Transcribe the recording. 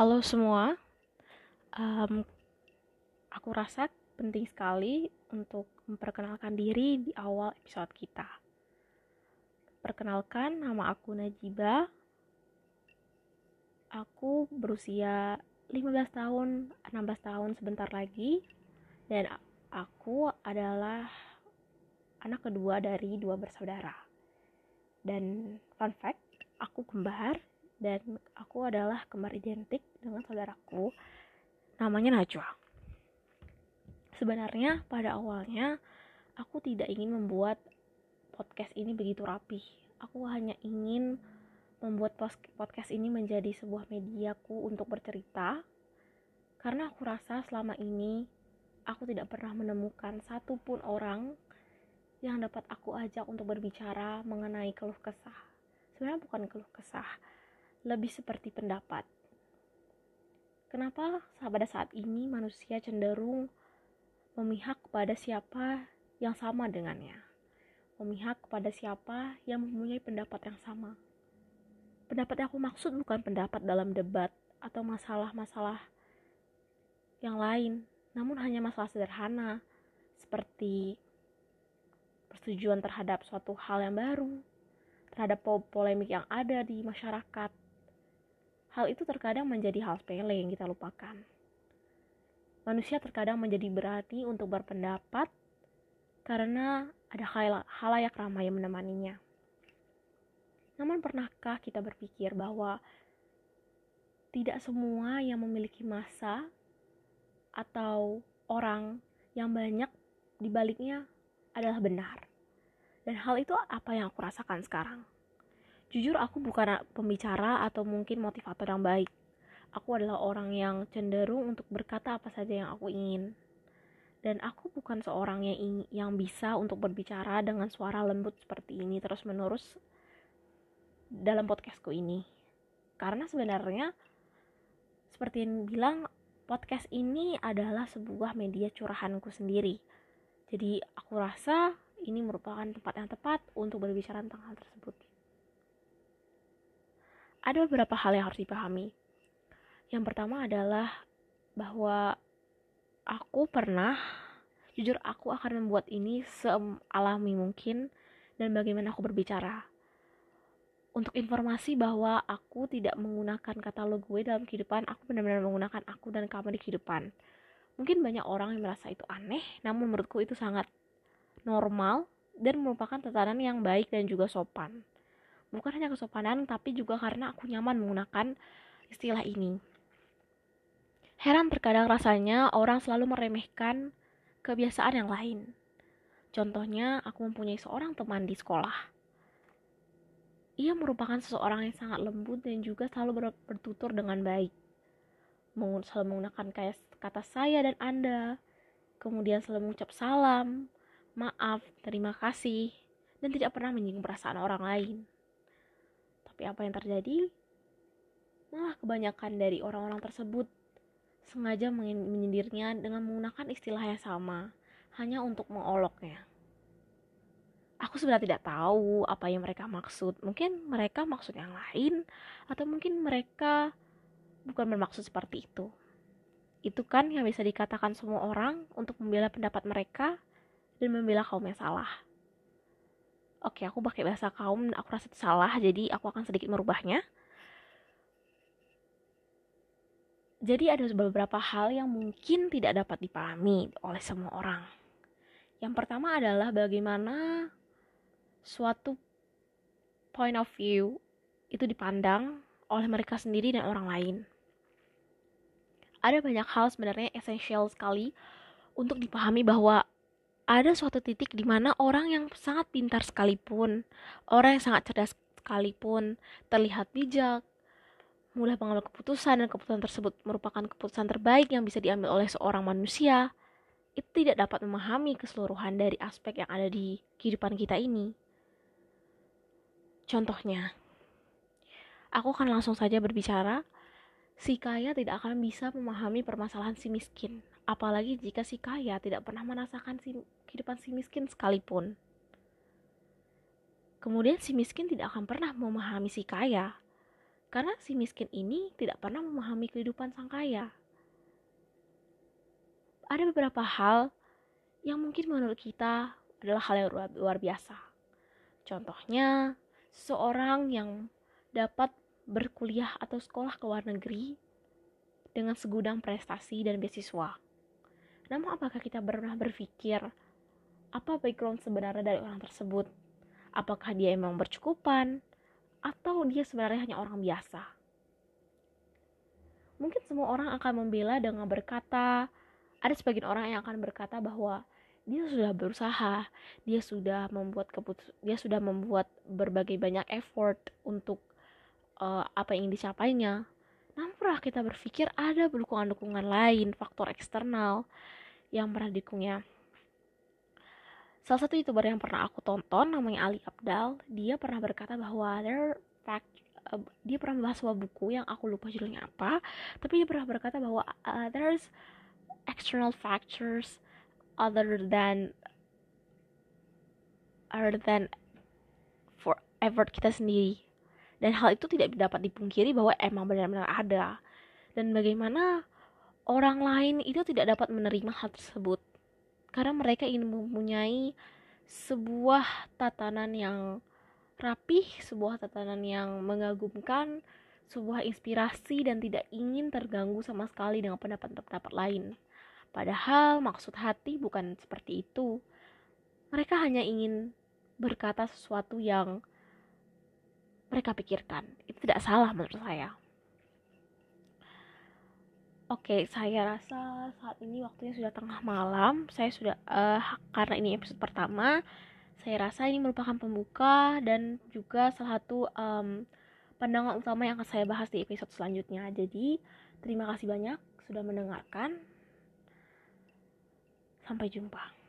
Halo semua, um, aku rasa penting sekali untuk memperkenalkan diri di awal episode kita. Perkenalkan, nama aku Najiba. Aku berusia 15 tahun, 16 tahun sebentar lagi, dan aku adalah anak kedua dari dua bersaudara. Dan fun fact, aku kembar dan aku adalah kembar identik dengan saudaraku namanya Najwa. Sebenarnya pada awalnya aku tidak ingin membuat podcast ini begitu rapi. Aku hanya ingin membuat podcast ini menjadi sebuah mediaku untuk bercerita karena aku rasa selama ini aku tidak pernah menemukan satupun orang yang dapat aku ajak untuk berbicara mengenai keluh kesah. Sebenarnya bukan keluh kesah, lebih seperti pendapat. Kenapa pada saat ini manusia cenderung memihak kepada siapa yang sama dengannya? Memihak kepada siapa yang mempunyai pendapat yang sama. Pendapat yang aku maksud bukan pendapat dalam debat atau masalah-masalah yang lain, namun hanya masalah sederhana seperti persetujuan terhadap suatu hal yang baru, terhadap polemik yang ada di masyarakat, Hal itu terkadang menjadi hal sepele yang kita lupakan. Manusia terkadang menjadi berani untuk berpendapat karena ada halayak ramai yang menemaninya. Namun pernahkah kita berpikir bahwa tidak semua yang memiliki masa atau orang yang banyak di baliknya adalah benar. Dan hal itu apa yang aku rasakan sekarang. Jujur aku bukan pembicara atau mungkin motivator yang baik. Aku adalah orang yang cenderung untuk berkata apa saja yang aku ingin. Dan aku bukan seorang yang ingin, yang bisa untuk berbicara dengan suara lembut seperti ini terus-menerus dalam podcastku ini. Karena sebenarnya seperti yang bilang podcast ini adalah sebuah media curahanku sendiri. Jadi aku rasa ini merupakan tempat yang tepat untuk berbicara tentang hal tersebut ada beberapa hal yang harus dipahami. Yang pertama adalah bahwa aku pernah, jujur aku akan membuat ini sealami mungkin dan bagaimana aku berbicara. Untuk informasi bahwa aku tidak menggunakan kata lo gue dalam kehidupan, aku benar-benar menggunakan aku dan kamu di kehidupan. Mungkin banyak orang yang merasa itu aneh, namun menurutku itu sangat normal dan merupakan tatanan yang baik dan juga sopan bukan hanya kesopanan tapi juga karena aku nyaman menggunakan istilah ini. Heran terkadang rasanya orang selalu meremehkan kebiasaan yang lain. Contohnya, aku mempunyai seorang teman di sekolah. Ia merupakan seseorang yang sangat lembut dan juga selalu bertutur dengan baik. Selalu menggunakan kata saya dan Anda, kemudian selalu mengucap salam, maaf, terima kasih, dan tidak pernah menyinggung perasaan orang lain. Tapi apa yang terjadi? Malah kebanyakan dari orang-orang tersebut sengaja menyindirnya dengan menggunakan istilah yang sama, hanya untuk mengoloknya. Aku sebenarnya tidak tahu apa yang mereka maksud. Mungkin mereka maksud yang lain, atau mungkin mereka bukan bermaksud seperti itu. Itu kan yang bisa dikatakan semua orang untuk membela pendapat mereka dan membela kaum yang salah oke aku pakai bahasa kaum aku rasa salah jadi aku akan sedikit merubahnya. Jadi ada beberapa hal yang mungkin tidak dapat dipahami oleh semua orang. Yang pertama adalah bagaimana suatu point of view itu dipandang oleh mereka sendiri dan orang lain. Ada banyak hal sebenarnya esensial sekali untuk dipahami bahwa ada suatu titik di mana orang yang sangat pintar sekalipun, orang yang sangat cerdas sekalipun, terlihat bijak, mulai mengambil keputusan dan keputusan tersebut merupakan keputusan terbaik yang bisa diambil oleh seorang manusia, itu tidak dapat memahami keseluruhan dari aspek yang ada di kehidupan kita ini. Contohnya, aku akan langsung saja berbicara, si kaya tidak akan bisa memahami permasalahan si miskin apalagi jika si kaya tidak pernah merasakan si, kehidupan si miskin sekalipun. Kemudian si miskin tidak akan pernah memahami si kaya. Karena si miskin ini tidak pernah memahami kehidupan sang kaya. Ada beberapa hal yang mungkin menurut kita adalah hal yang luar biasa. Contohnya, seorang yang dapat berkuliah atau sekolah ke luar negeri dengan segudang prestasi dan beasiswa. Namun apakah kita pernah berpikir apa background sebenarnya dari orang tersebut? Apakah dia emang bercukupan atau dia sebenarnya hanya orang biasa? Mungkin semua orang akan membela dengan berkata, ada sebagian orang yang akan berkata bahwa dia sudah berusaha, dia sudah membuat keputus, dia sudah membuat berbagai banyak effort untuk uh, apa yang dicapainya. Namun pernah kita berpikir ada dukungan-dukungan lain, faktor eksternal yang pernah didukungnya. Salah satu youtuber yang pernah aku tonton namanya Ali Abdal, dia pernah berkata bahwa there fact uh, dia pernah membahas sebuah buku yang aku lupa judulnya apa, tapi dia pernah berkata bahwa uh, there's external factors other than other than for effort kita sendiri. Dan hal itu tidak dapat dipungkiri bahwa emang benar-benar ada. Dan bagaimana orang lain itu tidak dapat menerima hal tersebut karena mereka ingin mempunyai sebuah tatanan yang rapih, sebuah tatanan yang mengagumkan, sebuah inspirasi dan tidak ingin terganggu sama sekali dengan pendapat-pendapat lain. Padahal maksud hati bukan seperti itu. Mereka hanya ingin berkata sesuatu yang mereka pikirkan. Itu tidak salah menurut saya. Oke, saya rasa saat ini waktunya sudah tengah malam. Saya sudah uh, karena ini episode pertama, saya rasa ini merupakan pembuka dan juga salah satu um, pandangan utama yang akan saya bahas di episode selanjutnya. Jadi, terima kasih banyak sudah mendengarkan. Sampai jumpa.